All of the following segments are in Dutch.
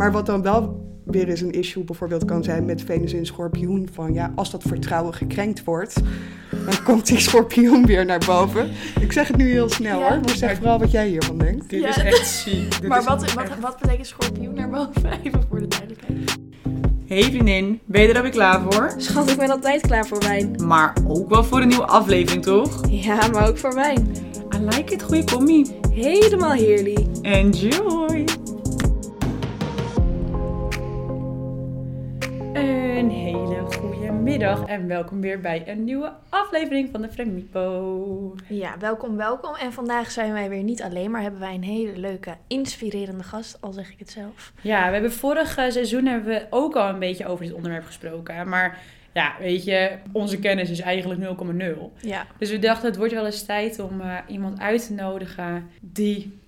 Maar wat dan wel weer eens een issue bijvoorbeeld kan zijn met Venus in Schorpioen. Van ja, als dat vertrouwen gekrenkt wordt, dan komt die Schorpioen weer naar boven. Ik zeg het nu heel snel Ja. hoor, maar zeg vooral wat jij hiervan denkt. Dit Ja. is echt ziek. Maar wat, echt- wat, wat betekent schorpioen naar boven? Even voor de duidelijkheid. Hey vriendin, ben je er alweer klaar voor? Schat, ik ben altijd klaar voor wijn. Maar ook wel voor een nieuwe aflevering, toch? Ja, maar ook voor wijn. I like it, goede commie. Helemaal heerlijk. Enjoy! Goede middag en welkom weer bij een nieuwe aflevering van de Fremipo. Ja, welkom, welkom. En vandaag zijn wij weer niet alleen, maar hebben wij een hele leuke, inspirerende gast, al zeg ik het zelf. Ja, we hebben vorig seizoen hebben we ook al een beetje over dit onderwerp gesproken. Maar ja, weet je, onze kennis is eigenlijk 0,0. Ja, Dus we dachten, het wordt wel eens tijd om eh, iemand uit te nodigen die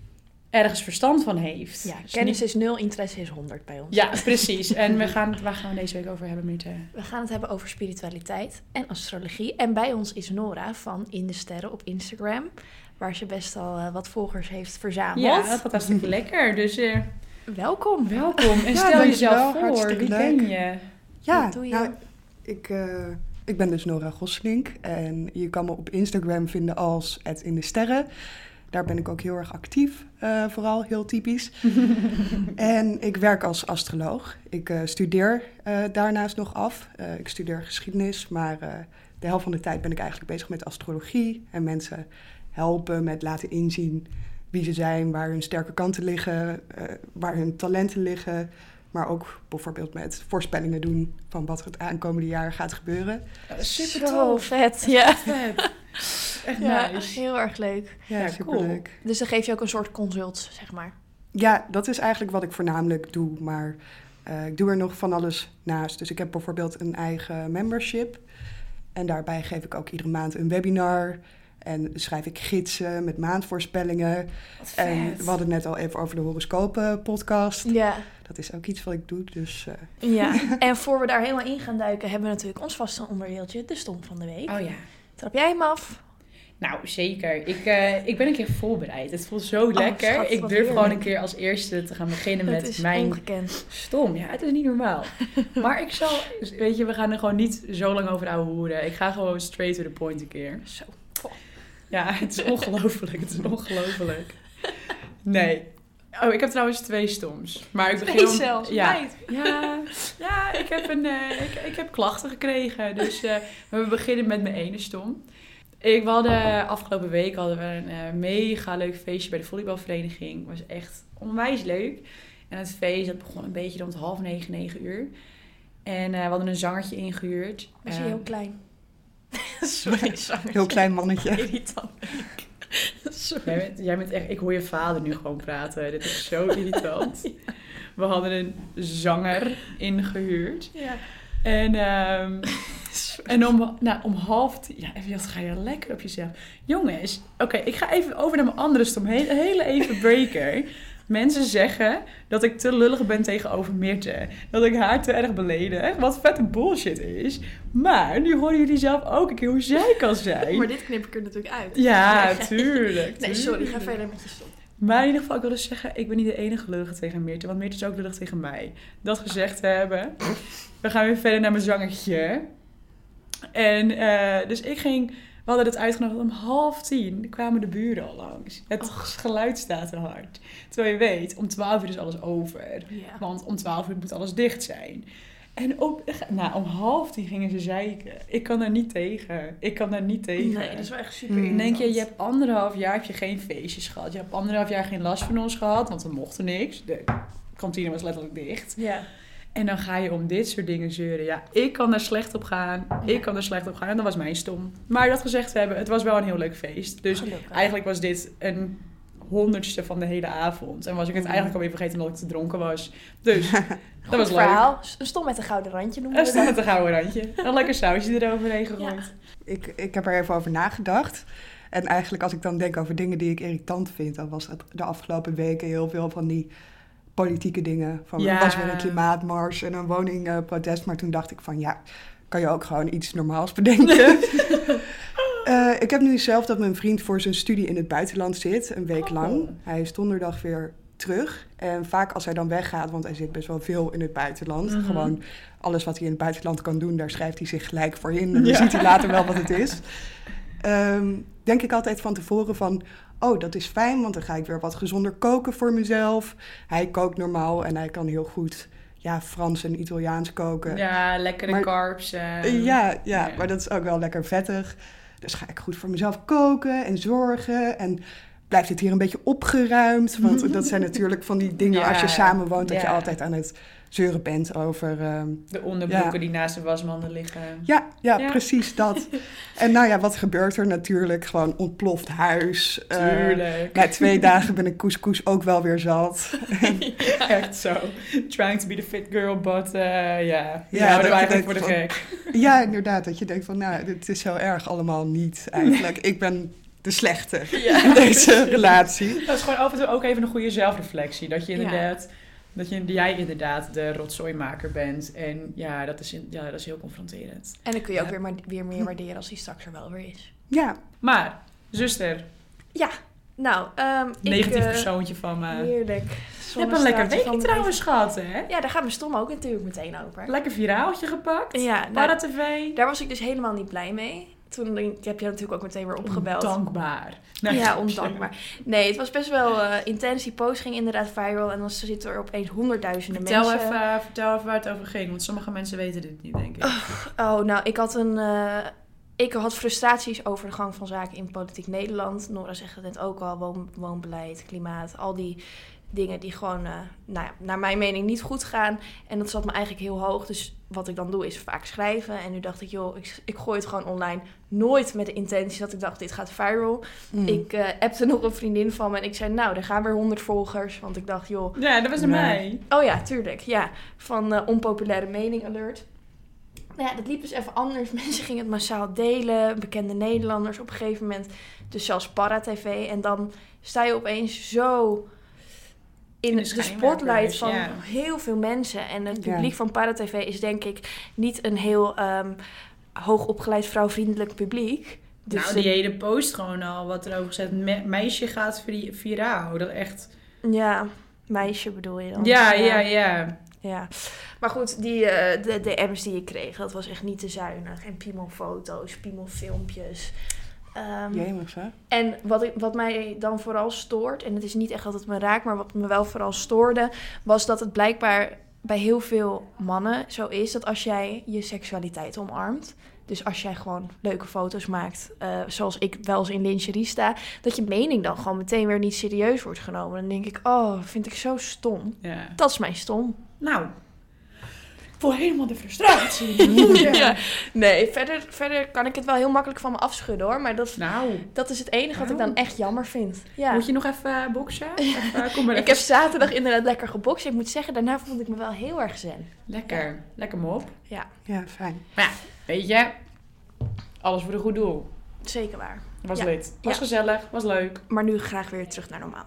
ergens verstand van heeft. ja Dus kennis niet- is 0, interesse is 100 bij ons. Ja, precies. En we gaan, waar gaan we deze week over hebben, Mirte? We gaan het hebben over spiritualiteit en astrologie. En bij ons is Nora van In de Sterren op Instagram, waar ze best al eh, wat volgers heeft verzameld. Ja, dat gaat hartstikke lekker. Dus eh, Welkom. welkom en Ja, stel jezelf voor. Hartstikke Wie leuk. ken je? Ja, Wat doe je? nou, ik, eh, ik ben dus Nora Gosselink en je kan me op Instagram vinden als het in de sterren. Daar ben ik ook heel erg actief, eh, vooral heel typisch. en ik werk als astroloog. Ik eh, studeer eh, daarnaast nog af. Ik studeer geschiedenis, maar de helft van de tijd ben ik eigenlijk bezig met astrologie en mensen helpen met laten inzien wie ze zijn, waar hun sterke kanten liggen, waar hun talenten liggen. Maar ook bijvoorbeeld met voorspellingen doen van wat er het aankomende jaar gaat gebeuren. Super Zo tof. vet. Ja. Vet. Echt ja, nice. heel erg leuk. Ja, Ja, superleuk. Dus dan geef je ook een soort consult, zeg maar. Ja, dat is eigenlijk wat ik voornamelijk doe. Maar eh, ik doe er nog van alles naast. Dus ik heb bijvoorbeeld een eigen membership. En daarbij geef ik ook iedere maand een webinar. En schrijf ik gidsen met maandvoorspellingen. Wat En vet. we hadden het net al even over de horoscopen podcast. Ja. Dat is ook iets wat ik doe. Dus eh, ja. En voor we daar helemaal in gaan duiken, hebben we natuurlijk ons vaste onderdeeltje, de stom van de week. Oh ja. Trap jij hem af? Nou, zeker. Ik, eh, ik ben een keer voorbereid. Het voelt zo lekker. Oh, schat, ik durf gewoon een keer als eerste te gaan beginnen Dat met is mijn ongekend. Stom, ja, het is niet normaal. maar ik zal, weet je, we gaan er gewoon niet zo lang over ouwe hoeren. Ik ga gewoon straight to the point een keer. Zo. Ja, het is ongelooflijk, het is ongelooflijk. Nee. Oh, ik heb trouwens twee stoms. Maar ik begin om- zelfs, Ja, ja, ja ik, heb een, eh, ik, ik heb klachten gekregen. Dus eh, we beginnen met mijn ene stom. Ik, we hadden, afgelopen week hadden we een eh, mega leuk feestje bij de volleybalvereniging. Het was echt onwijs leuk. En het feest dat begon een beetje rond half negen, negen uur. En we hadden een zangertje ingehuurd. Was hij Eh, heel klein? Sorry, sorry. heel klein mannetje. Irritant. Sorry. Jij bent, jij bent echt, ik hoor je vader nu gewoon praten. Dit is zo irritant. We hadden een zanger ingehuurd. Ja. En, ehm, en om, nou, om half tien... Ja, even, ga je lekker op jezelf. Jongens, oké, ik ga even over naar mijn andere stom. Heel, hele even breaker. Mensen zeggen dat ik te lullig ben tegenover Mirte. Dat ik haar te erg beledig. Wat vette bullshit is. Maar nu horen jullie zelf ook een keer hoe zij kan zijn. Maar dit knip ik er natuurlijk uit. Ja, tuurlijk. Nee, sorry, ga verder met je stom. Maar in ieder geval, ik wil dus zeggen, ik ben niet de enige lullige tegen Meerte. Want Meerte is ook lullig tegen mij. Dat gezegd te hebben. We gaan weer verder naar mijn zangertje. En eh, dus ik ging... We hadden het uitgenodigd om half tien kwamen de buren al langs. Het geluid staat er hard. Terwijl je weet, om twaalf uur is alles over. Want om twaalf uur moet alles dicht zijn. En op, nou, om half tien gingen ze zeiken. Ik kan daar niet tegen. Ik kan daar niet tegen. Nee, dat is wel echt super. Dan denk je, je hebt anderhalf jaar heb je geen feestjes gehad. Je hebt anderhalf jaar geen last van ons gehad, want we mochten niks. De kantine was letterlijk dicht. Ja. En dan ga je om dit soort dingen zeuren. Ja, ik kan daar slecht op gaan. Ik kan daar slecht op gaan. En dat was mijn stom. Maar dat gezegd te hebben, het was wel een heel leuk feest. Dus Gelukkig. eigenlijk was dit een honderdste van de hele avond. En was ik het Mm. eigenlijk alweer vergeten omdat ik te dronken was. Dus dat Goed was leuk. verhaal. Een stom met een gouden randje noemen En we staat dat. met een gouden randje. Een lekker sausje eroverheen gegooid. Ja. Ik, ik heb er even over nagedacht. En eigenlijk als ik dan denk over dingen die ik irritant vind... dan was het de afgelopen weken heel veel van die politieke dingen. Van, Ja. Er was weer een klimaatmars en een woningprotest. Maar toen dacht ik van ja, kan je ook gewoon iets normaals bedenken. Eh, ik heb nu zelf dat mijn vriend voor zijn studie in het buitenland zit, een week Oh. lang. Hij is donderdag weer terug. En vaak als hij dan weggaat, want hij zit best wel veel in het buitenland. Mhm. Gewoon alles wat hij in het buitenland kan doen, daar schrijft hij zich gelijk voor in. En dan Ja. ziet hij later wel wat het is. Ehm, denk ik altijd van tevoren van, oh dat is fijn, want dan ga ik weer wat gezonder koken voor mezelf. Hij kookt normaal en hij kan heel goed ja, Frans en Italiaans koken. Ja, lekkere Maar- carbs. eh. Ja, ja, ja. maar dat is ook wel lekker vettig. Dus ga ik goed voor mezelf koken en zorgen. En blijft het hier een beetje opgeruimd? Want dat zijn natuurlijk van die dingen Ja, als je samen woont... dat je altijd aan het zeuren bent over... ehm, De onderbroeken Ja. die naast de wasmanden liggen. ja, ja, Ja. precies dat. en nou ja, wat gebeurt er natuurlijk? Gewoon ontploft huis. Eh, Tuurlijk. na twee dagen ben ik couscous ook wel weer zat. Ja, echt zo. Trying to be the fit girl, but eh ja. Ja, Ja, dat we eigenlijk voor de van- gek. ja, inderdaad. Dat je denkt van, nou, het is zo erg allemaal niet eigenlijk. Ik ben de slechte in deze relatie. Dat is gewoon af en toe ook even een goede zelfreflectie. Dat je Ja. Dat je, jij inderdaad de rotzooimaker bent. En ja, dat is, ja, dat is heel confronterend. En dan kun je ook weer, maar, weer meer waarderen als hij straks er wel weer is. Ja, Maar, zuster, Ja, nou, ik... negatief eh, persoontje van me. Heerlijk. Je hebt een lekker weekje van- trouwens gehad, hè? Ja, daar gaat mijn stom ook natuurlijk meteen over. Lekker viraaltje gepakt. Ja, nou, TV. daar was ik dus helemaal niet blij mee. Toen heb je natuurlijk ook meteen weer opgebeld. Dankbaar. Nee, Ja, ondankbaar. Nee, het was best wel eh, intens. Die post ging inderdaad viral. En dan zitten er opeens honderdduizenden Vertel mensen. even, vertel even waar het over ging. Want sommige mensen weten dit niet, denk ik. Oh, nou, ik had een... eh, ik had frustraties over de gang van zaken in politiek Nederland. Nora zegt het net ook al. Woon, woonbeleid, klimaat. Al die dingen die gewoon, eh, nou ja, naar mijn mening, niet goed gaan. En dat zat me eigenlijk heel hoog. Dus wat ik dan doe, is vaak schrijven. En nu dacht ik, joh, ik, ik gooi het gewoon online. Nooit met de intentie dat ik dacht, dit gaat viral. Mm. Ik eh appte nog een vriendin van me en ik zei, nou, er gaan weer 100 volgers. Want ik dacht, joh, Ja, dat was Nee. mij. oh ja, tuurlijk, ja. Van eh, onpopulaire mening alert. Nou ja, dat liep dus even anders. Mensen gingen het massaal delen, bekende Nederlanders op een gegeven moment. Dus zelfs Para-TV. En dan sta je opeens zo in In de spotlight van ja. heel veel mensen. En het Ja. publiek van Para-TV is denk ik niet een heel ehm hoogopgeleid vrouwvriendelijk publiek. Dus nou, die hele post gewoon al, wat erover gezet. Me- meisje gaat vi- viraal. Dat echt... Ja, meisje bedoel je dan? Ja, ja, ja. Ja, maar goed, die, eh, de DM's die ik kreeg, dat was echt niet te zuinig. En piemelfoto's, piemelfilmpjes. Ehm, Jemig, hè? en wat, ik, wat mij dan vooral stoort, en het is niet echt dat het me raakt, maar wat me wel vooral stoorde, was dat het blijkbaar bij heel veel mannen zo is dat als jij je seksualiteit omarmt, dus als jij gewoon leuke foto's maakt, eh, zoals ik wel eens in lingerie sta, dat je mening dan gewoon meteen weer niet serieus wordt genomen. Dan denk ik, oh, vind ik zo stom. ja. Dat is mijn stom. Nou, voel helemaal de frustratie. Ja. Nee, verder, verder kan ik het wel heel makkelijk van me afschudden hoor. Maar dat, Nou, dat is het enige wat ik dan echt jammer vind. Ja. moet je nog even eh, boksen? Even, kom maar Ik even. heb zaterdag inderdaad lekker gebokst. Ik moet zeggen, daarna vond ik me wel heel erg zen. Lekker, lekker mop. Ja, Ja, fijn. Weet je, alles voor een goed doel. zeker waar. Was Ja. lid. Was Ja. gezellig, was leuk. Maar nu graag weer terug naar normaal.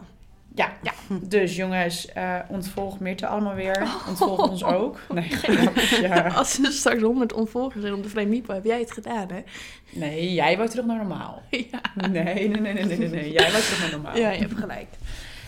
Ja, Ja. dus jongens, eh ontvolg Mirte allemaal weer. Ontvolg ons ook. Nee, grapje. ja. Als er straks 100 onvolgers zijn op de Mipo, heb jij het gedaan hè? Nee, jij wou terug naar normaal. Ja. Nee, nee, nee, nee, nee, nee, nee. Jij wou terug naar normaal. ja, je hebt gelijk.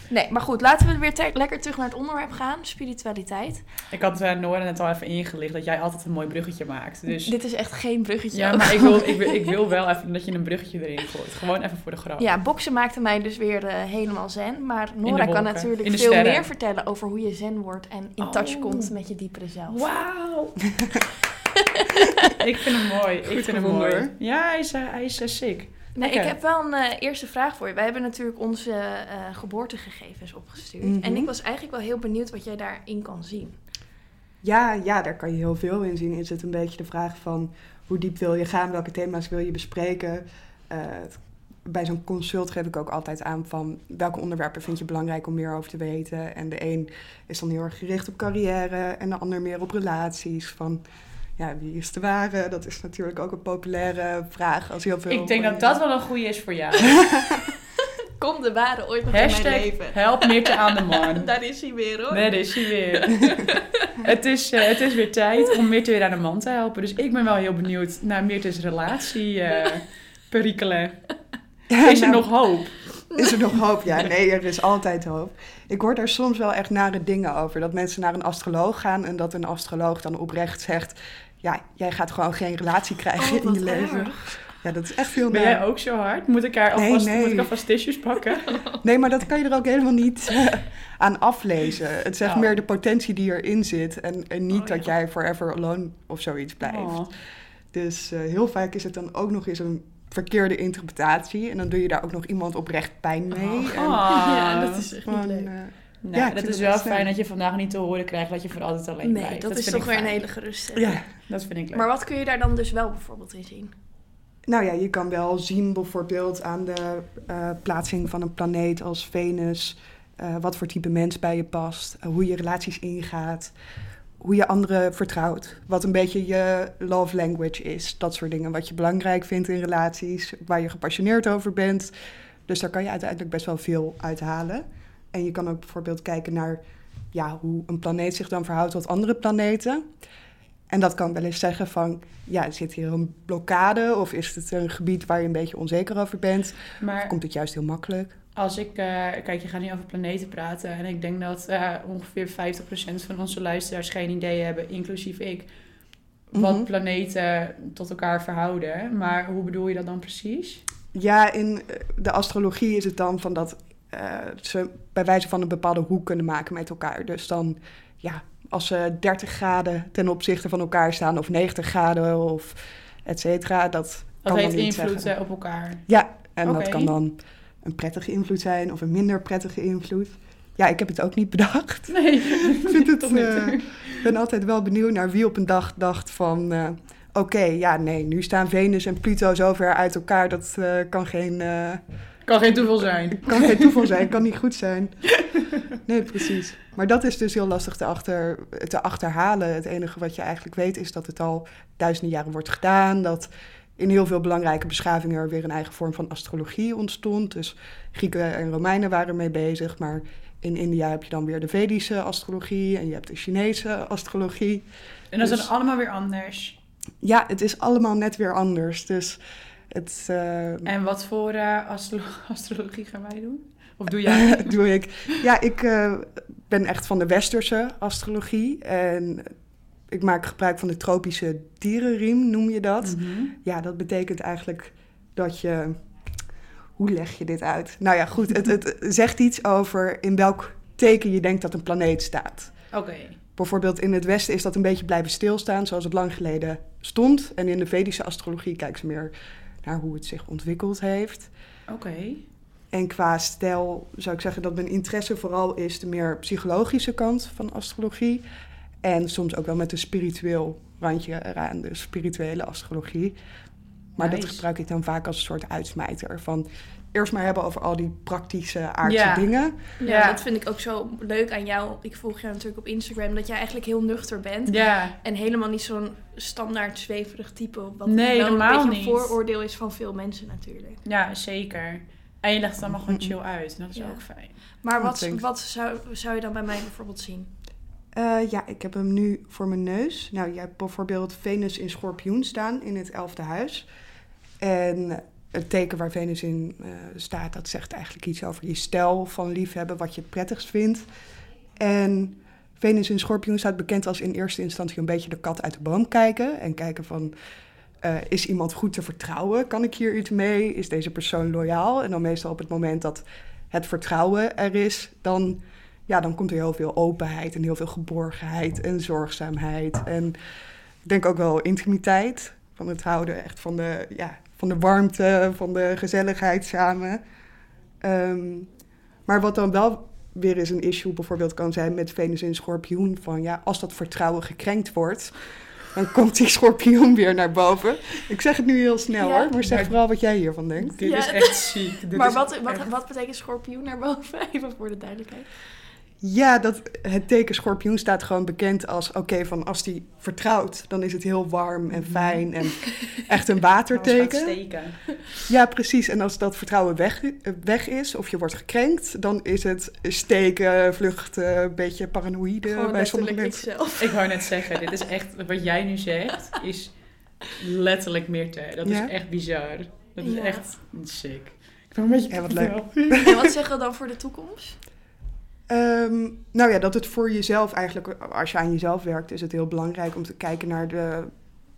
Nee, maar goed, laten we weer te- lekker terug naar het onderwerp gaan. Spiritualiteit. Ik had uh, Nora net al even ingelicht dat jij altijd een mooi bruggetje maakt. Dus Dit is echt geen bruggetje. ja, maar ik wil, ik, wil, ik wil wel even dat je een bruggetje erin gooit. Gewoon even voor de grap. Ja, boksen maakte mij dus weer eh, helemaal zen. Maar Nora kan natuurlijk veel sterren. meer vertellen over hoe je zen wordt en in touch Oh. komt met je diepere zelf. Wauw! ik vind hem mooi. ik vind hem mooi. hoor. Ja, hij is, eh, hij is eh, sick. Nee, ik heb wel een eh, eerste vraag voor je. Wij hebben natuurlijk onze eh, geboortegegevens opgestuurd. Mhm. En ik was eigenlijk wel heel benieuwd wat jij daarin kan zien. Ja, ja, daar kan je heel veel in zien. Is het een beetje de vraag van hoe diep wil je gaan, welke thema's wil je bespreken. Eh, bij zo'n consult geef ik ook altijd aan van welke onderwerpen vind je belangrijk om meer over te weten. En de een is dan heel erg gericht op carrière en de ander meer op relaties. Van ja, wie is de ware? Dat is natuurlijk ook een populaire vraag als heel veel. Ik denk dat dat wel een goede is voor jou. Komt de ware ooit nog in mijn Hashtag leven? help Mirte aan de man. Daar is hij weer hoor. Daar is hij weer. het, is, eh, het is weer tijd om Mirte weer aan de man te helpen. Dus ik ben wel heel benieuwd naar Mirte's relatie eh perikelen. Ja, Is er nou, nog hoop? Is er nog hoop? Ja, nee, er is altijd hoop. Ik hoor daar soms wel echt nare dingen over. Dat mensen naar een astroloog gaan en dat een astroloog dan oprecht zegt... Ja, jij gaat gewoon geen relatie krijgen Oh, in je leven. erg. Ja, dat is echt heel Ben naar. jij ook zo hard? Moet ik, haar Nee, alvast, nee. Moet ik alvast tissues pakken? Nee, maar dat kan je er ook helemaal niet eh, aan aflezen. Het zegt Oh. meer de potentie die erin zit. En, en niet Oh, dat ja. jij forever alone of zoiets blijft. Oh. Dus eh, heel vaak is het dan ook nog eens een verkeerde interpretatie. En dan doe je daar ook nog iemand oprecht pijn mee. Oh. En Ja, dat is echt niet leuk. eh, Nou, Ja, dat is wel fijn dat je vandaag niet te horen krijgt dat je voor altijd alleen Nee, blijft. dat, is vind toch weer een hele geruststelling. ja. Dat vind ik leuk. Maar wat kun je daar dan dus wel bijvoorbeeld in zien? Nou ja, je kan wel zien bijvoorbeeld aan de eh, plaatsing van een planeet als Venus, eh, wat voor type mens bij je past, eh, hoe je relaties ingaat, hoe je anderen vertrouwt, wat een beetje je love language is, dat soort dingen, wat je belangrijk vindt in relaties, waar je gepassioneerd over bent. Dus daar kan je uiteindelijk best wel veel uithalen. En je kan ook bijvoorbeeld kijken naar ja, hoe een planeet zich dan verhoudt tot andere planeten. En dat kan wel eens zeggen van, ja, zit hier een blokkade of is het een gebied waar je een beetje onzeker over bent? Of Maar komt het juist heel makkelijk? als ik... eh, kijk, je gaat nu over planeten praten. En ik denk dat eh, ongeveer 50% van onze luisteraars geen idee hebben, inclusief ik... wat Mhm. planeten tot elkaar verhouden. Maar hoe bedoel je dat dan precies? Ja, in eh, de astrologie is het dan van dat eh, ze bij wijze van een bepaalde hoek kunnen maken met elkaar. Dus dan, ja, als ze 30 graden ten opzichte van elkaar staan of 90 graden of et cetera, dat Dat kan heeft dan niet invloed zeggen. op elkaar. Ja, en dat kan dan een prettige invloed zijn of een minder prettige invloed. Ja, ik heb het ook niet bedacht. Nee, Ik vind het, Ik ben altijd wel benieuwd naar wie op een dag dacht van... eh, Oké, ja, nee, nu staan Venus en Pluto zo ver uit elkaar. Dat kan, geen, Kan geen toeval zijn. kan geen toeval zijn, kan niet goed zijn. Nee, precies. Maar dat is dus heel lastig te, achter, te achterhalen. Het enige wat je eigenlijk weet is dat het al duizenden jaren wordt gedaan. Dat in heel veel belangrijke beschavingen er weer een eigen vorm van astrologie ontstond. Dus Grieken en Romeinen waren mee bezig. Maar in India heb je dan weer de Vedische astrologie en je hebt de Chinese astrologie. En dat is Dus- dan allemaal weer anders. Ja, het is allemaal net weer anders. Dus het eh, En wat voor eh, astro- astrologie gaan wij doen? Of doe jij? doe ik. Ja, ik eh, ben echt van de westerse astrologie. En ik maak gebruik van de tropische dierenriem, noem je dat. Mhm. Ja, dat betekent eigenlijk dat je. Hoe leg je dit uit? Nou ja, goed, het, het zegt iets over in welk teken je denkt dat een planeet staat. Oké. Bijvoorbeeld in het Westen is dat een beetje blijven stilstaan zoals het lang geleden stond. En in de Vedische astrologie kijken ze meer naar hoe het zich ontwikkeld heeft. Oké. En qua stijl zou ik zeggen dat mijn interesse vooral is de meer psychologische kant van astrologie. En soms ook wel met een spiritueel randje eraan, de spirituele astrologie. Maar dat gebruik ik dan vaak als een soort uitsmijter. Van eerst maar hebben over al die praktische aardse Ja. dingen. Ja, Ja. dat vind ik ook zo leuk aan jou. Ik volg jou natuurlijk op Instagram. Dat jij eigenlijk heel nuchter bent. Ja. En helemaal niet zo'n standaard zweverig type. Wat Nee, wel helemaal een beetje een vooroordeel is van veel mensen natuurlijk. ja, zeker. En je legt het allemaal gewoon chill uit. En dat is Ja. ook fijn. Maar wat, thanks. wat zou, zou je dan bij mij bijvoorbeeld zien? Eh, ja, ik heb hem nu voor mijn neus. Nou, je hebt bijvoorbeeld Venus in schorpioen staan in het elfde huis. En het teken waar Venus in eh, staat, dat zegt eigenlijk iets over je stijl van liefhebben, wat je prettigst vindt. En Venus in schorpioen staat bekend als in eerste instantie een beetje de kat uit de boom kijken. En kijken van, eh, is iemand goed te vertrouwen? Kan ik hier iets mee? Is deze persoon loyaal? En dan meestal op het moment dat het vertrouwen er is, dan ja, dan komt er heel veel openheid en heel veel geborgenheid en zorgzaamheid. En ik denk ook wel intimiteit. Van het houden echt van de, ja, van de warmte, van de gezelligheid samen. Ehm, maar wat dan wel weer eens een issue bijvoorbeeld kan zijn met Venus in schorpioen. Van ja, als dat vertrouwen gekrenkt wordt, dan komt die schorpioen weer naar boven. Ik zeg het nu heel snel Ja. hoor, maar zeg vooral wat jij hiervan denkt. Dit Ja. is echt ziek. Dit maar wat, wat, wat betekent schorpioen naar boven? Even voor de duidelijkheid. Ja, dat, het teken schorpioen staat gewoon bekend als... oké, van als die vertrouwt, dan is het heel warm en fijn en echt een waterteken. steken. Ja, precies. En als dat vertrouwen weg, weg is of je wordt gekrenkt... dan is het steken, vluchten, een beetje paranoïde Gewoon bij sommige letterlijk mensen. ikzelf. Ik wou net zeggen, dit is echt, wat jij nu zegt, is letterlijk Mirte. Dat Ja? is echt bizar. Dat is Ja. echt sick. Ik ben een beetje Ja, wat leuk. En wat zeggen we dan voor de toekomst? Ehm, nou ja, dat het voor jezelf eigenlijk, als je aan jezelf werkt, is het heel belangrijk om te kijken naar de,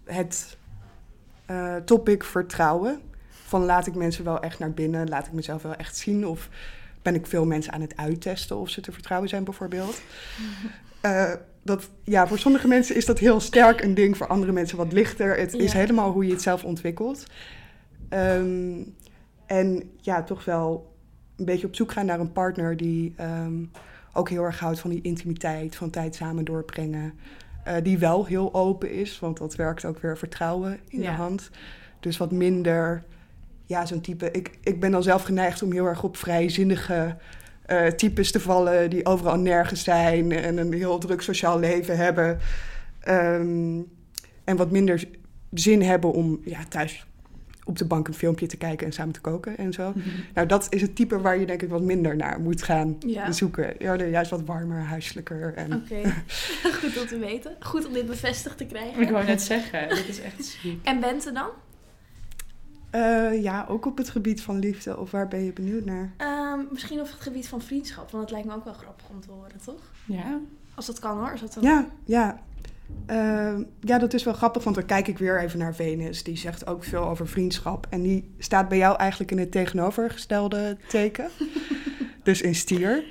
het eh, topic vertrouwen. Van laat ik mensen wel echt naar binnen, laat ik mezelf wel echt zien of ben ik veel mensen aan het uittesten of ze te vertrouwen zijn bijvoorbeeld. Eh, dat, ja, voor sommige mensen is dat heel sterk een ding, voor andere mensen wat lichter. Het is helemaal hoe je het zelf ontwikkelt. Ehm, en ja, toch wel een beetje op zoek gaan naar een partner die ehm, ook heel erg houdt van die intimiteit, van tijd samen doorbrengen. Eh, die wel heel open is, want dat werkt ook weer vertrouwen in Ja. de hand. Dus wat minder, ja, zo'n type. Ik, ik ben dan zelf geneigd om heel erg op vrijzinnige eh, types te vallen die overal nergens zijn en een heel druk sociaal leven hebben. Ehm, en wat minder zin hebben om ja, thuis op de bank een filmpje te kijken en samen te koken en zo. Nou, dat is het type waar je denk ik wat minder naar moet gaan Ja. zoeken. Eerder juist wat warmer, huiselijker. En... Oké, goed om te weten. Goed om dit bevestigd te krijgen. Ik wou net zeggen, dit is echt ziek. En Bente dan? Eh, ja, ook op het gebied van liefde. Of waar ben je benieuwd naar? Ehm, misschien op het gebied van vriendschap, want het lijkt me ook wel grappig om te horen, toch? Ja? Als dat kan hoor. Als dat dan... Ja, ja. Eh, ja, dat is wel grappig, want dan kijk ik weer even naar Venus. Die zegt ook veel over vriendschap. En die staat bij jou eigenlijk in het tegenovergestelde teken. dus in stier.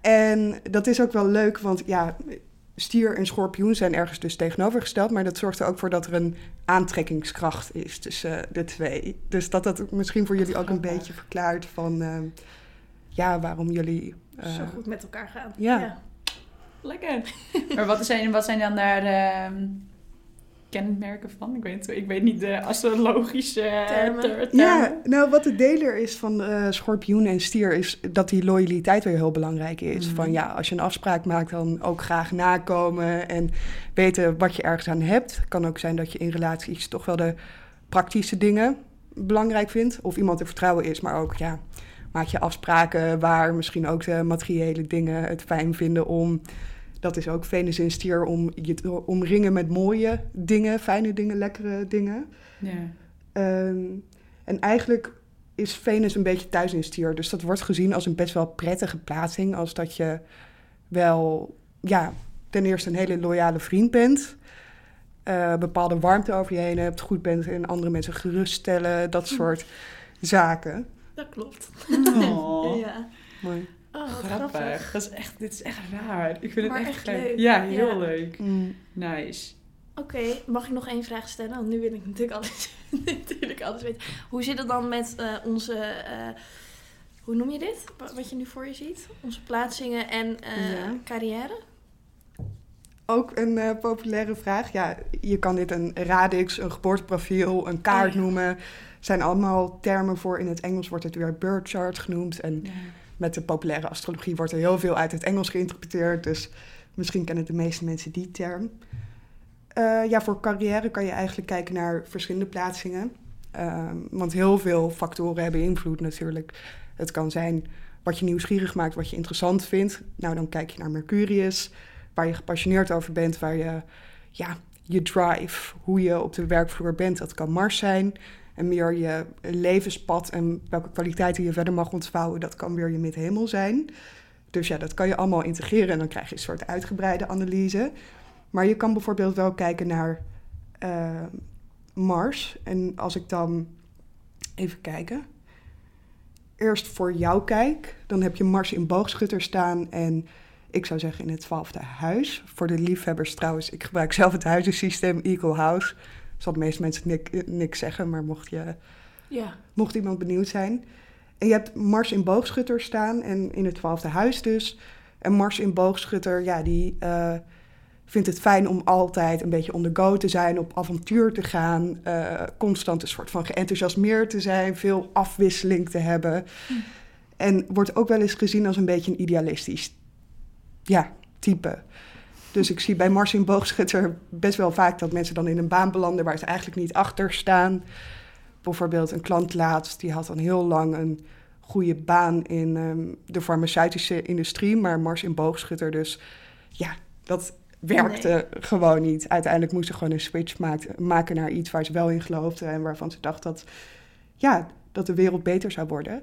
En dat is ook wel leuk, want ja, stier en schorpioen zijn ergens dus tegenovergesteld. Maar dat zorgt er ook voor dat er een aantrekkingskracht is tussen de twee. Dus dat dat misschien voor jullie ook een beetje verklaart van... eh, ja, waarom jullie... eh, Zo goed met elkaar gaan. Ja. Lekker. maar wat zijn, wat zijn dan daar de kenmerken van? Ik weet, ik weet niet de astrologische Termen. ter- Ja, nou wat de deler is van eh, schorpioen en stier is dat die loyaliteit weer heel belangrijk is. Mhm. Van ja, als je een afspraak maakt, dan ook graag nakomen en weten wat je ergens aan hebt. Het kan ook zijn dat je in relaties toch wel de praktische dingen belangrijk vindt. Of iemand te vertrouwen is, maar ook ja, maak je afspraken waar misschien ook de materiële dingen het fijn vinden om. Dat is ook Venus in stier om je te omringen met mooie dingen, fijne dingen, lekkere dingen. Ja. Ehm, en eigenlijk is Venus een beetje thuis in stier. Dus dat wordt gezien als een best wel prettige plaatsing. Als dat je wel, ja, ten eerste een hele loyale vriend bent. eh, bepaalde warmte over je heen hebt. Goed bent en andere mensen geruststellen. Dat soort zaken. Dat klopt. Oh, Ja. Mooi. Oh, grappig. grappig. Dat is echt, dit is echt raar. Ik vind Maar het echt, leuk. Ja, heel Ja. leuk. Mm. Nice. Oké, mag ik nog één vraag stellen? Want nu wil ik natuurlijk alles, natuurlijk alles weten. Hoe zit het dan met eh, onze, eh, hoe noem je dit? Wa- Wat je nu voor je ziet? Onze plaatsingen en eh, Ja. carrière? Ook een eh, populaire vraag. Ja, je kan dit een radix, een geboorteprofiel, een kaart Oh ja. noemen. zijn allemaal termen voor. In het Engels wordt het weer birth chart genoemd. En Ja. met de populaire astrologie wordt er heel veel uit het Engels geïnterpreteerd. Dus misschien kennen de meeste mensen die term. Eh, ja, voor carrière kan je eigenlijk kijken naar verschillende plaatsingen. Ehm, want heel veel factoren hebben invloed natuurlijk. Het kan zijn wat je nieuwsgierig maakt, wat je interessant vindt. Nou, dan kijk je naar Mercurius, waar je gepassioneerd over bent, waar je, ja, je drive, hoe je op de werkvloer bent, dat kan Mars zijn. En meer je levenspad en welke kwaliteiten je verder mag ontvouwen, dat kan weer je midhemel zijn. Dus ja, dat kan je allemaal integreren en dan krijg je een soort uitgebreide analyse. Maar je kan bijvoorbeeld wel kijken naar eh, Mars. En als ik dan even kijken. Eerst voor jou kijk, dan heb je Mars in boogschutter staan. En ik zou zeggen in het twaalfde huis. Voor de liefhebbers trouwens, ik gebruik zelf het huizensysteem Eagle House. Zal de meeste mensen nik- niks zeggen, maar mocht je Ja. mocht iemand benieuwd zijn. En je hebt Mars in boogschutter staan en in het twaalfde huis dus. En Mars in boogschutter, ja, die eh, vindt het fijn om altijd een beetje on the go te zijn, op avontuur te gaan, eh, constant een soort van geenthousiasmeerd te zijn, veel afwisseling te hebben. En wordt ook wel eens gezien als een beetje een idealistisch ja, type. Dus ik zie bij Mars in boogschutter best wel vaak dat mensen dan in een baan belanden waar ze eigenlijk niet achter staan bijvoorbeeld een klant laatst, die had dan heel lang een goede baan in ehm, de farmaceutische industrie, maar Mars in boogschutter. Dus ja, dat werkte gewoon niet. Uiteindelijk moest ze gewoon een switch maken naar iets waar ze wel in geloofde en waarvan ze dacht dat, ja, dat de wereld beter zou worden.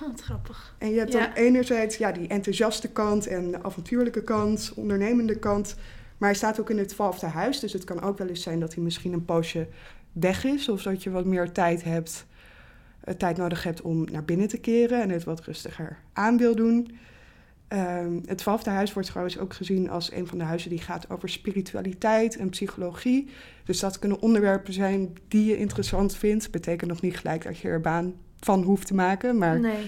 Wat grappig. En je hebt Ja. dan enerzijds ja, die enthousiaste kant en de avontuurlijke kant, ondernemende kant. Maar hij staat ook in het twaalfde huis, dus het kan ook wel eens zijn dat hij misschien een poosje weg is. Of dat je wat meer tijd hebt, eh, tijd nodig hebt om naar binnen te keren en het wat rustiger aan wil doen. Ehm, het twaalfde huis wordt trouwens ook gezien als een van de huizen die gaat over spiritualiteit en psychologie. Dus dat kunnen onderwerpen zijn die je interessant vindt. Betekent nog niet gelijk dat je er baan van hoeft te maken, maar Nee.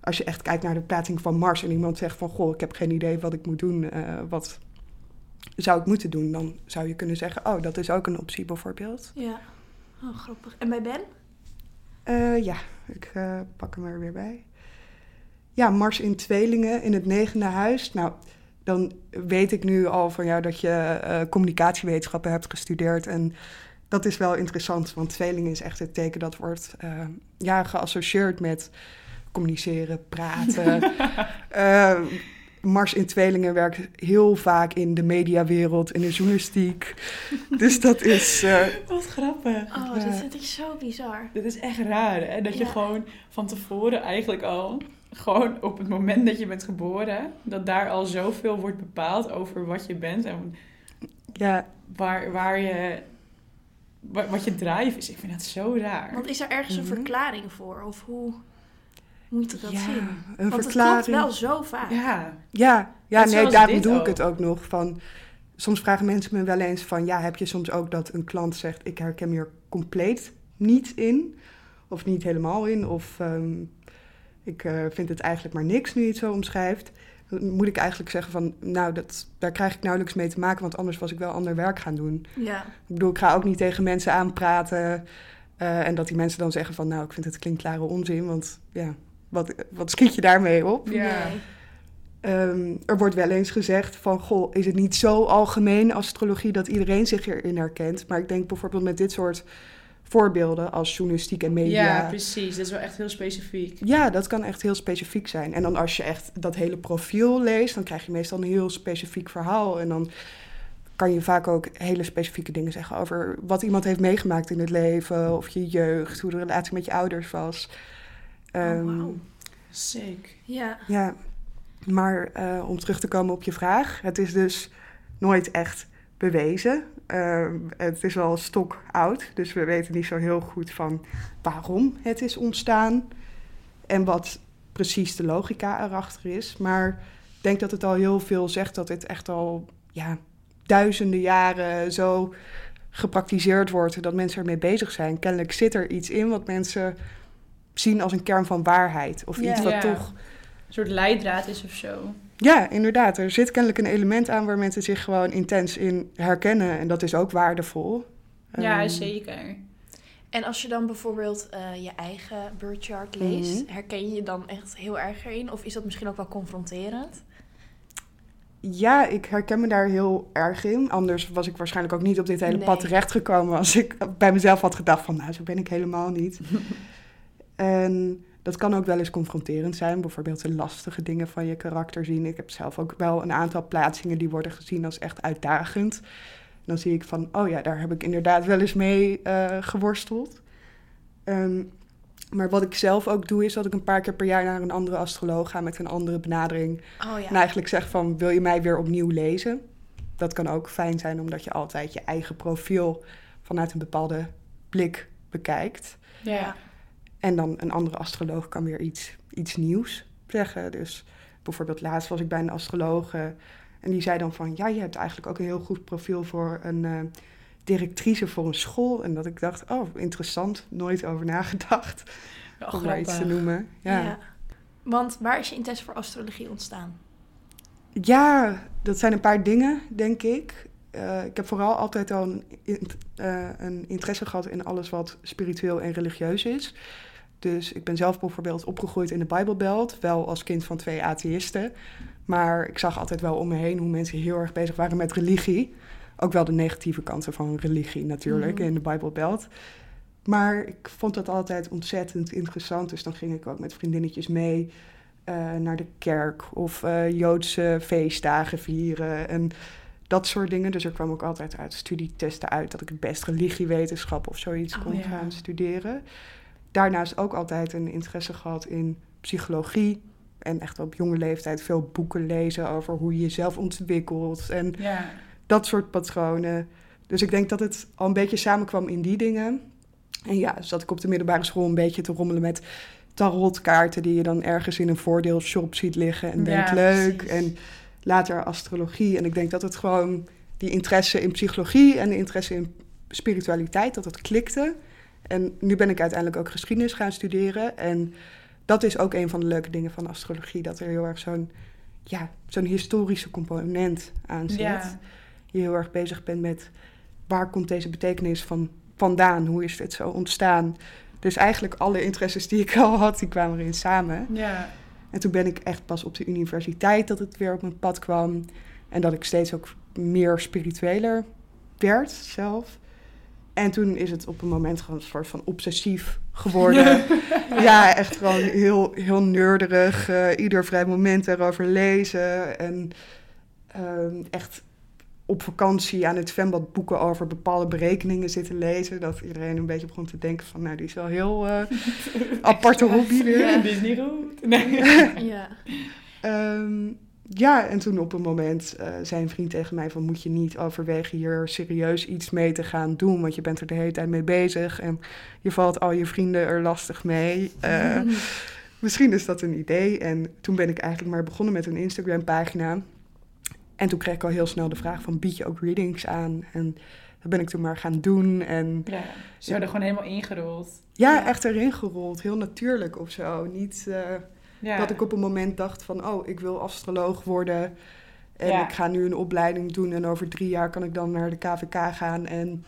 als je echt kijkt naar de plaatsing van Mars en iemand zegt van goh, ik heb geen idee wat ik moet doen, eh, wat zou ik moeten doen, dan zou je kunnen zeggen, oh, dat is ook een optie bijvoorbeeld. Ja. Oh, grappig. En bij Ben? Eh, ja, ik eh, pak hem er weer bij. Ja, Mars in tweelingen in het negende huis. Nou, dan weet ik nu al van jou dat je communicatiewetenschappen hebt gestudeerd. En dat is wel interessant, want tweelingen is echt het teken dat wordt eh, ja, geassocieerd met communiceren, praten. Eh, Mars in tweelingen werkt heel vaak in de mediawereld, in de journalistiek. Dus dat is... eh, Wat grappig. Oh, Ja. dat vind ik zo bizar. Dit is echt raar, hè? Dat je Ja. gewoon van tevoren eigenlijk al... Gewoon op het moment dat je bent geboren... dat daar al zoveel wordt bepaald over wat je bent... en ja, waar, waar je... wa- Wat je drive is. Ik vind dat zo raar. Want is er ergens een Mhm. verklaring voor? Of hoe moet ik dat ja, zien? een Want verklaring. het klopt wel zo vaak. Ja, Ja, ja nee, daarom doe ik het ook nog. Van, soms vragen mensen me wel eens van... ja, heb je soms ook dat een klant zegt... ik herken me hier compleet niet in. Of niet helemaal in. Of ehm, ik eh, vind het eigenlijk maar niks nu je het zo omschrijft. Dan moet ik eigenlijk zeggen van... nou, dat, daar krijg ik nauwelijks mee te maken... want anders was ik wel ander werk gaan doen. Ja. Ik bedoel, ik ga ook niet tegen mensen aanpraten... eh, en dat die mensen dan zeggen van... nou, ik vind het klinkklare onzin. Want ja, wat, wat schiet je daarmee op? Ja. Ehm, er wordt wel eens gezegd van, goh, is het niet zo algemeen astrologie dat iedereen zich erin herkent? Maar ik denk bijvoorbeeld met dit soort voorbeelden als journalistiek en media. ja, precies. Dat is wel echt heel specifiek. Ja, dat kan echt heel specifiek zijn. En dan als je echt dat hele profiel leest, dan krijg je meestal een heel specifiek verhaal. En dan kan je vaak ook hele specifieke dingen zeggen over wat iemand heeft meegemaakt in het leven, of je jeugd, hoe de relatie met je ouders was. Oh, Ehm, wauw. Sick. Ja. ja, maar eh, om terug te komen op je vraag. Het is dus nooit echt bewezen. Eh, het is wel stok oud, dus we weten niet zo heel goed van waarom het is ontstaan. En wat precies de logica erachter is. Maar ik denk dat het al heel veel zegt dat dit echt al ja, duizenden jaren zo gepraktiseerd wordt. Dat mensen ermee bezig zijn. Kennelijk zit er iets in wat mensen zien als een kern van waarheid. Of Ja. iets wat Ja. toch Een soort leidraad is of zo. Ja, inderdaad. Er zit kennelijk een element aan waar mensen zich gewoon intens in herkennen. En dat is ook waardevol. Ja, Ehm, zeker. En als je dan bijvoorbeeld eh, je eigen birth chart leest, Mhm. herken je je dan echt heel erg erin? Of is dat misschien ook wel confronterend? Ja, ik herken me daar heel erg in. Anders was ik waarschijnlijk ook niet op dit hele Nee. pad terechtgekomen als ik bij mezelf had gedacht van, nou, zo ben ik helemaal niet. en dat kan ook wel eens confronterend zijn. Bijvoorbeeld de lastige dingen van je karakter zien. Ik heb zelf ook wel een aantal plaatsingen die worden gezien als echt uitdagend. Dan zie ik van, oh ja, daar heb ik inderdaad wel eens mee eh, geworsteld. Ehm, maar wat ik zelf ook doe, is dat ik een paar keer per jaar naar een andere astroloog ga met een andere benadering. Oh ja. En eigenlijk zeg van, wil je mij weer opnieuw lezen? Dat kan ook fijn zijn, omdat je altijd je eigen profiel vanuit een bepaalde blik bekijkt. Ja. En dan een andere astroloog kan weer iets, iets nieuws zeggen. Dus bijvoorbeeld laatst was ik bij een astroloog eh, en die zei dan van... ja, je hebt eigenlijk ook een heel goed profiel voor een eh, directrice voor een school. En dat ik dacht, oh, interessant, nooit over nagedacht om maar iets te noemen. Ja. Want waar is je interesse voor astrologie ontstaan? Ja, dat zijn een paar dingen, denk ik. Eh, ik heb vooral altijd al een, in- een interesse gehad in alles wat spiritueel en religieus is. Dus ik ben zelf bijvoorbeeld opgegroeid in de Bijbelbelt, wel als kind van twee atheïsten. Maar ik zag altijd wel om me heen hoe mensen heel erg bezig waren met religie. Ook wel de negatieve kanten van religie natuurlijk Mhm. in de Bijbelbelt. Maar ik vond dat altijd ontzettend interessant. Dus dan ging ik ook met vriendinnetjes mee eh, naar de kerk of eh, Joodse feestdagen vieren en dat soort dingen. Dus er kwam ook altijd uit studietesten uit dat ik het best religiewetenschap of zoiets Oh, kon ja. gaan studeren. Daarnaast ook altijd een interesse gehad in psychologie. En echt op jonge leeftijd veel boeken lezen over hoe je jezelf ontwikkelt. En Ja. dat soort patronen. Dus ik denk dat het al een beetje samenkwam in die dingen. En ja, zat ik op de middelbare school een beetje te rommelen met tarotkaarten die je dan ergens in een voordeelshop ziet liggen en Ja, denkt leuk. precies. En later astrologie. En ik denk dat het gewoon die interesse in psychologie en de interesse in spiritualiteit, dat het klikte. En nu ben ik uiteindelijk ook geschiedenis gaan studeren. En dat is ook een van de leuke dingen van astrologie, dat er heel erg zo'n ja, zo'n historische component aan zit Ja. je heel erg bezig bent met waar komt deze betekenis van vandaan? Hoe is dit zo ontstaan? Dus eigenlijk alle interesses die ik al had, die kwamen erin samen. Ja. En toen ben ik echt pas op de universiteit dat het weer op mijn pad kwam. En dat ik steeds ook meer spiritueler werd zelf. En toen is het op een moment gewoon een soort van obsessief geworden. ja, echt gewoon heel, heel neurderig. eh, ieder vrij moment erover lezen. En ehm, echt op vakantie aan het zwembad boeken over bepaalde berekeningen zitten lezen. Dat iedereen een beetje begon te denken van, nou, die is wel heel eh, aparte hobby weer. Ja. Dit is niet goed. Nee. Ja. Ehm, ja, en toen op een moment eh, zei een vriend tegen mij van... moet je niet overwegen hier serieus iets mee te gaan doen... want je bent er de hele tijd mee bezig... en je valt al je vrienden er lastig mee. Eh, misschien is dat een idee. En toen ben ik eigenlijk maar begonnen met een Instagram-pagina. En toen kreeg ik al heel snel de vraag van... bied je ook readings aan? En dat ben ik toen maar gaan doen. En Ja. Ze werden gewoon helemaal ingerold. ja, Ja. echt erin gerold. Heel natuurlijk of zo. Niet... eh, Ja. Dat ik op een moment dacht van, oh, ik wil astroloog worden. En Ja. ik ga nu een opleiding doen en over drie jaar kan ik dan naar de KVK gaan. En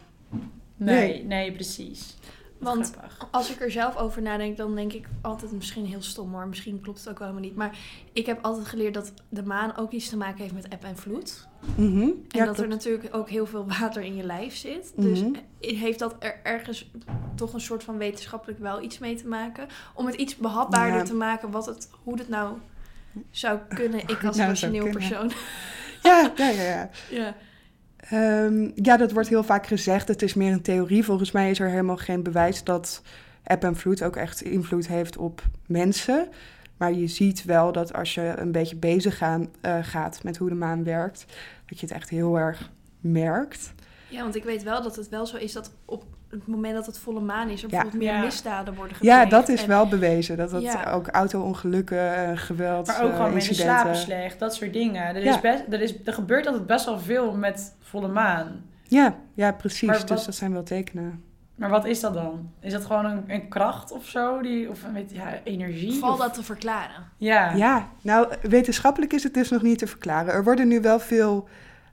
Nee, Nee. nee, precies. Want Grappig. als ik er zelf over nadenk, dan denk ik altijd misschien heel stom hoor. Misschien klopt het ook wel helemaal niet. Maar ik heb altijd geleerd dat de maan ook iets te maken heeft met eb en vloed. Mhm. En ja, dat er natuurlijk ook heel veel water in je lijf zit. Dus Mhm. heeft dat er ergens toch een soort van wetenschappelijk wel iets mee te maken? Om het iets behapbaarder Ja. te maken wat het, hoe het nou zou kunnen. Ik als nou rationeel persoon. ja, ja, ja, ja. Ehm, ja, dat wordt heel vaak gezegd. Het is meer een theorie. Volgens mij is er helemaal geen bewijs dat eb en vloed ook echt invloed heeft op mensen. Maar je ziet wel dat als je een beetje bezig gaan, eh, gaat met hoe de maan werkt, dat je het echt heel erg merkt. ja, want ik weet wel dat het wel zo is dat op het moment dat het volle maan is, er Ja. bijvoorbeeld meer Ja. misdaden worden gepleegd. Ja, dat is En- wel bewezen. Dat dat Ja. ook auto-ongelukken, geweld, Maar ook eh, gewoon mensen incidenten. slapen slecht, dat soort dingen. Er, Ja. is best, er, is, er gebeurt altijd best wel veel met volle maan. Ja, ja, precies. Maar Dus wat- dat zijn wel tekenen. Maar wat is dat dan? Is dat gewoon een, een kracht of zo? Die, of een weet, ja, energie? Val Of- dat te verklaren. Ja. Ja, nou, wetenschappelijk is het dus nog niet te verklaren. Er worden nu wel veel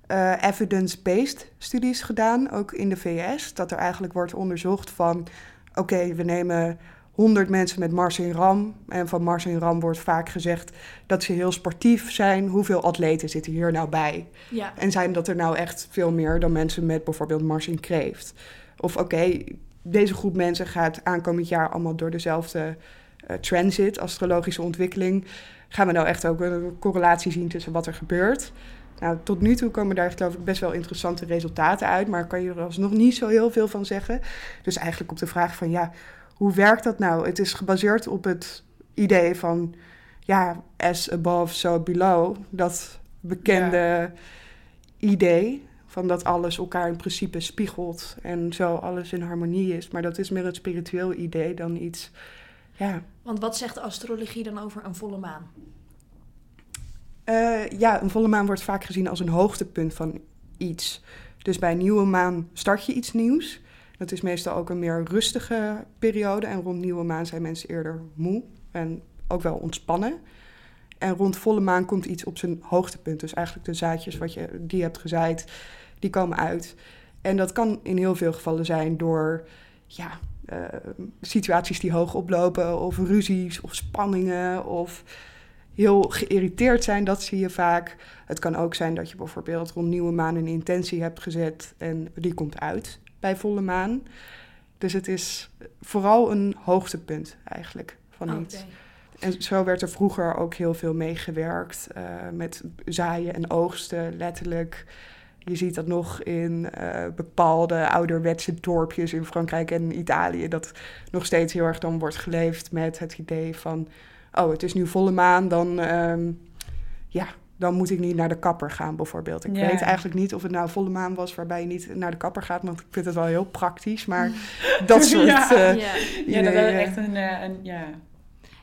eh, evidence-based studies gedaan, ook in de VS. Dat er eigenlijk wordt onderzocht van... oké, we nemen 100 mensen met Mars in Ram. En van Mars in Ram wordt vaak gezegd dat ze heel sportief zijn. Hoeveel atleten zitten hier nou bij? Ja. En zijn dat er nou echt veel meer dan mensen met bijvoorbeeld Mars in Kreeft? Of oké, deze groep mensen gaat aankomend jaar allemaal door dezelfde eh, transit, astrologische ontwikkeling. Gaan we nou echt ook een correlatie zien tussen wat er gebeurt? Nou, tot nu toe komen daar geloof ik best wel interessante resultaten uit, maar kan je er alsnog niet zo heel veel van zeggen. Dus eigenlijk op de vraag van ja, hoe werkt dat nou? Het is gebaseerd op het idee van ja, as above, so below. Dat bekende idee van dat alles elkaar in principe spiegelt en zo alles in harmonie is. Maar dat is meer een spiritueel idee dan iets, ja. Want wat zegt de astrologie dan over een volle maan? Eh, ja, een volle maan wordt vaak gezien als een hoogtepunt van iets. Dus bij nieuwe maan start je iets nieuws. Dat is meestal ook een meer rustige periode. En rond nieuwe maan zijn mensen eerder moe en ook wel ontspannen. En rond volle maan komt iets op zijn hoogtepunt. Dus eigenlijk de zaadjes wat je, die je hebt gezaaid, die komen uit. En dat kan in heel veel gevallen zijn door ja, eh, situaties die hoog oplopen, of ruzies, of spanningen, of heel geïrriteerd zijn. Dat zie je vaak. Het kan ook zijn dat je bijvoorbeeld rond nieuwe maan een intentie hebt gezet en die komt uit bij volle maan. Dus het is vooral een hoogtepunt eigenlijk van Oké. iets. En zo werd er vroeger ook heel veel meegewerkt eh, met zaaien en oogsten, letterlijk. je ziet dat nog in eh, bepaalde ouderwetse dorpjes in Frankrijk en Italië, dat nog steeds heel erg dan wordt geleefd met het idee van, oh, het is nu volle maan, dan, ehm, ja, dan moet ik niet naar de kapper gaan bijvoorbeeld. Ik Ja. weet eigenlijk niet of het nou volle maan was waarbij je niet naar de kapper gaat, want ik vind het wel heel praktisch, maar dat soort... Ja. eh, Ja. Ja, dat is echt een, eh, een ja.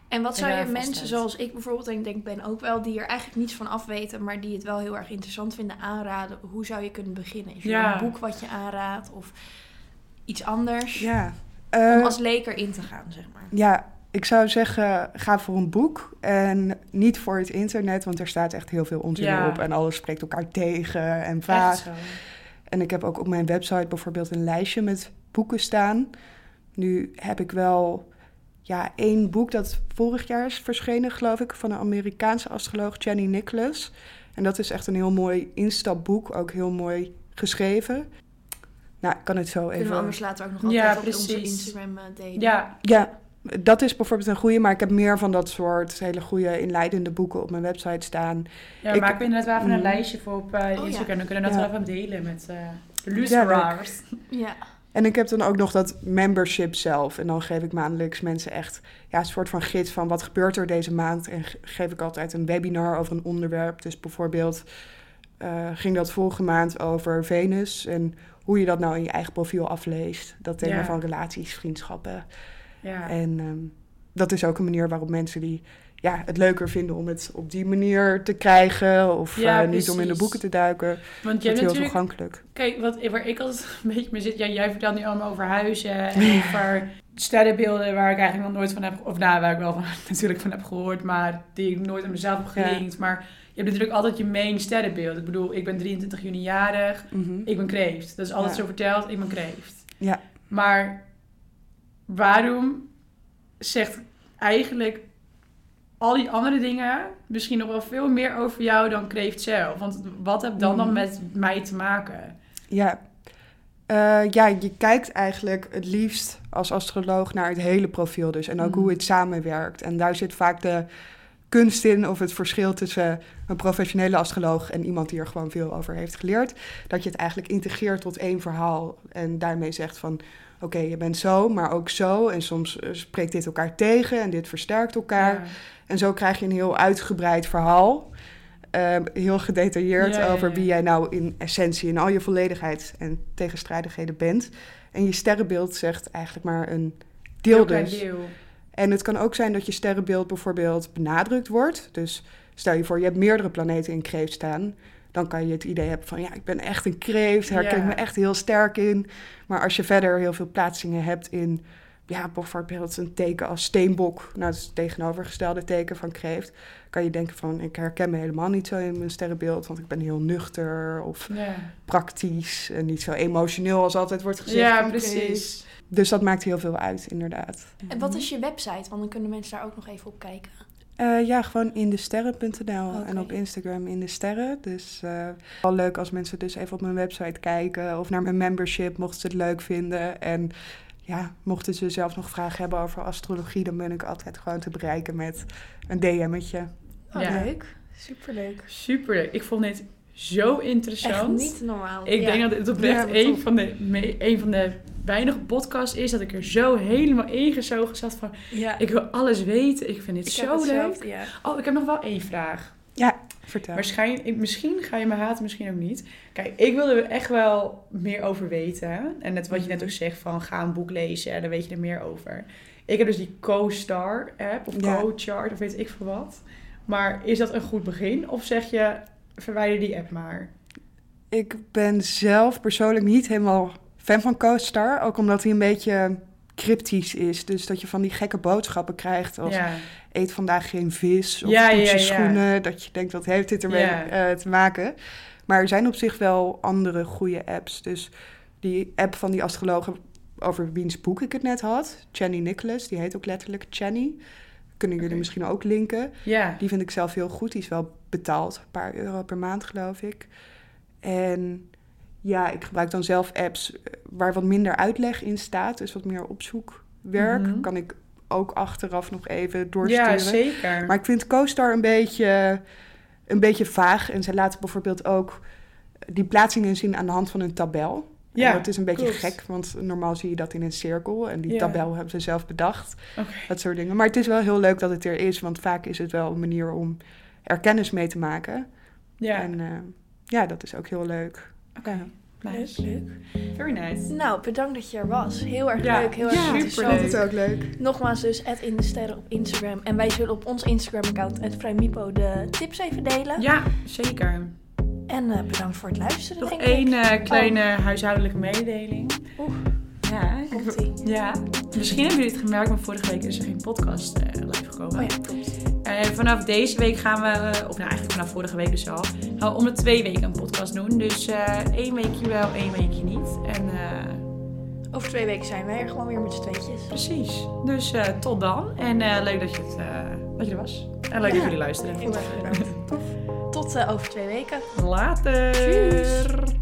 En wat zou je mensen zoals ik bijvoorbeeld, en ik denk ben ook wel, die er eigenlijk niets van af weten, maar die het wel heel erg interessant vinden, aanraden? Hoe zou je kunnen beginnen? Is er Ja. een boek wat je aanraadt of iets anders? ja. Om Eh, als leker in te gaan, zeg maar. Ja, ik zou zeggen, ga voor een boek en niet voor het internet, want er staat echt heel veel onzin Ja. op en alles spreekt elkaar tegen en vaag. Echt zo. En ik heb ook op mijn website bijvoorbeeld een lijstje met boeken staan. Nu heb ik wel ja, één boek dat vorig jaar is verschenen, geloof ik, van een Amerikaanse astroloog, Jenny Nicholas. En dat is echt een heel mooi instapboek, ook heel mooi geschreven. Nou, ik kan het zo Kunnen we even... anders later ook nog Ja, altijd op onze. Instagram eh, delen. Ja, Ja, dat is bijvoorbeeld een goede, maar ik heb meer van dat soort hele goede inleidende boeken op mijn website staan. ja Ik- maak we inderdaad wel even een Mm. lijstje voor op ja. Instagram. Dan kunnen we dat Ja. wel even delen met eh de Ja, luisteraars. Ja. En ik heb dan ook nog dat membership zelf. En dan geef ik maandelijks mensen echt ja, een soort van gids van wat gebeurt er deze maand. En ge- geef ik altijd een webinar over een onderwerp. Dus bijvoorbeeld eh, ging dat vorige maand over Venus. En hoe je dat nou in je eigen profiel afleest. Dat thema Ja. van relaties, vriendschappen. Ja. En ehm, dat is ook een manier waarop mensen die ja, het leuker vinden om het op die manier te krijgen. Of Ja, eh, niet om in de boeken te duiken. Want heel toegankelijk. Kijk, wat, waar ik altijd een beetje mee zit. Ja, jij vertelt nu allemaal over huizen en over sterrenbeelden waar ik eigenlijk nog nooit van heb... Of nou, waar ik wel van, natuurlijk van heb gehoord, maar die ik nooit aan mezelf heb Ja. gelinkt. Maar je hebt natuurlijk altijd je main sterrenbeeld. Ik bedoel, ik ben 23 juni jarig. Mhm. Ik ben kreeft. Dat is altijd zo verteld, ik ben kreeft. Ja. Maar waarom zegt eigenlijk al die andere dingen misschien nog wel veel meer over jou dan kreeft zelf? Want wat heb dan dan Mhm. met mij te maken? Ja. Eh, ja, je kijkt eigenlijk het liefst als astroloog naar het hele profiel dus. En ook Mhm. hoe het samenwerkt. En daar zit vaak de kunst in of het verschil tussen een professionele astroloog en iemand die er gewoon veel over heeft geleerd. Dat je het eigenlijk integreert tot één verhaal. En daarmee zegt van, oké, je bent zo, maar ook zo. En soms eh, spreekt dit elkaar tegen en dit versterkt elkaar. Ja. En zo krijg je een heel uitgebreid verhaal. eh, heel gedetailleerd Ja, over wie jij nou in essentie in al je volledigheid en tegenstrijdigheden bent. En je sterrenbeeld zegt eigenlijk maar een deel dus. deel. En het kan ook zijn dat je sterrenbeeld bijvoorbeeld benadrukt wordt. Dus stel je voor, je hebt meerdere planeten in kreeft staan. Dan kan je het idee hebben van, ja, ik ben echt een kreeft. Herken me echt heel sterk in. Maar als je verder heel veel plaatsingen hebt in, ja, bijvoorbeeld een teken als steenbok. Nou, dat is het tegenovergestelde teken van kreeft. Kan je denken van, ik herken me helemaal niet zo in mijn sterrenbeeld. Want ik ben heel nuchter of Ja, praktisch. En niet zo emotioneel als altijd wordt gezegd. ja van kreeft. precies. Dus dat maakt heel veel uit, inderdaad. En wat is je website? Want dan kunnen mensen daar ook nog even op kijken. Eh, ja, gewoon in de sterren.nl en op Instagram in de sterren. Dus eh wel leuk als mensen dus even op mijn website kijken of naar mijn membership, mochten ze het leuk vinden. En ja, mochten ze zelf nog vragen hebben over astrologie, dan ben ik altijd gewoon te bereiken met een DM'tje. Oh, Ja. leuk. Superleuk. Superleuk. Ik vond dit zo Echt interessant. niet normaal. Ik Ja. denk dat dit oprecht Ja, een, van de, me- een van de weinige podcasts is dat ik er zo helemaal ingezogen zat van... Ja. Ik wil alles weten. Ik vind dit Ik heb zo leuk. hetzelfde, Ja. Oh, ik heb nog wel één vraag. Vertel. Waarschijnlijk, misschien ga je me haten, misschien ook niet. Kijk, ik wilde er echt wel meer over weten. En net wat je net Mhm. ook zegt van ga een boek lezen, daar weet je er meer over. Ik heb dus die Co-Star app of Ja. Co-Chart of weet ik veel wat. Maar is dat een goed begin? Of zeg je verwijder die app maar? Ik ben zelf persoonlijk niet helemaal fan van CoStar, ook omdat hij een beetje cryptisch is. Dus dat je van die gekke boodschappen krijgt als Ja. eet vandaag geen vis of Ja, je ja. schoenen. Dat je denkt, wat heeft dit ermee eh, te maken? Maar er zijn op zich wel andere goede apps. Dus die app van die astrologen over wiens boek ik het net had, Channy Nicholas, die heet ook letterlijk Channy. Kunnen jullie misschien ook linken. Ja. Die vind ik zelf heel goed. Die is wel betaald, een paar euro per maand geloof ik. En ja, ik gebruik dan zelf apps eh, waar wat minder uitleg in staat. Dus wat meer opzoekwerk. Mhm. Kan ik ook achteraf nog even doorsturen. Ja, zeker. Maar ik vind CoStar een beetje, een beetje vaag. En ze laten bijvoorbeeld ook die plaatsingen zien aan de hand van een tabel. Ja, En dat is een beetje klopt. gek, want normaal zie je dat in een cirkel. En die Ja. tabel hebben ze zelf bedacht. Oké. Dat soort dingen. Maar het is wel heel leuk dat het er is, want vaak is het wel een manier om er kennis mee te maken. Ja, En eh, ja, dat is ook heel leuk. oké. Nice. Leuk, Very nice. Nou, bedankt dat je er was. Heel erg Ja, leuk, heel erg ja, interessant. superleuk. ook leuk. Nogmaals dus, in de sterren op Instagram. En wij zullen op ons Instagram-account, Vrijmipo, de tips even delen. Ja, zeker. En eh, bedankt voor het luisteren, Nog denk één eh, kleine huishoudelijke mededeling. Oeh. Ja, ik ja, misschien hebben jullie het gemerkt, maar vorige week is er geen podcast eh, live gekomen. Oh ja, klopt. Vanaf deze week gaan we, of nou eigenlijk vanaf vorige week dus al, gaan we om de twee weken een podcast doen. Dus één weekje wel, één weekje niet. En Over twee weken zijn wij er gewoon weer met z'n tweetjes. precies. Dus tot dan. En leuk dat je, het, dat je er was. En leuk Ja. dat jullie luisteren. Heel erg bedankt. Tot eh, over twee weken. Later. Tjus.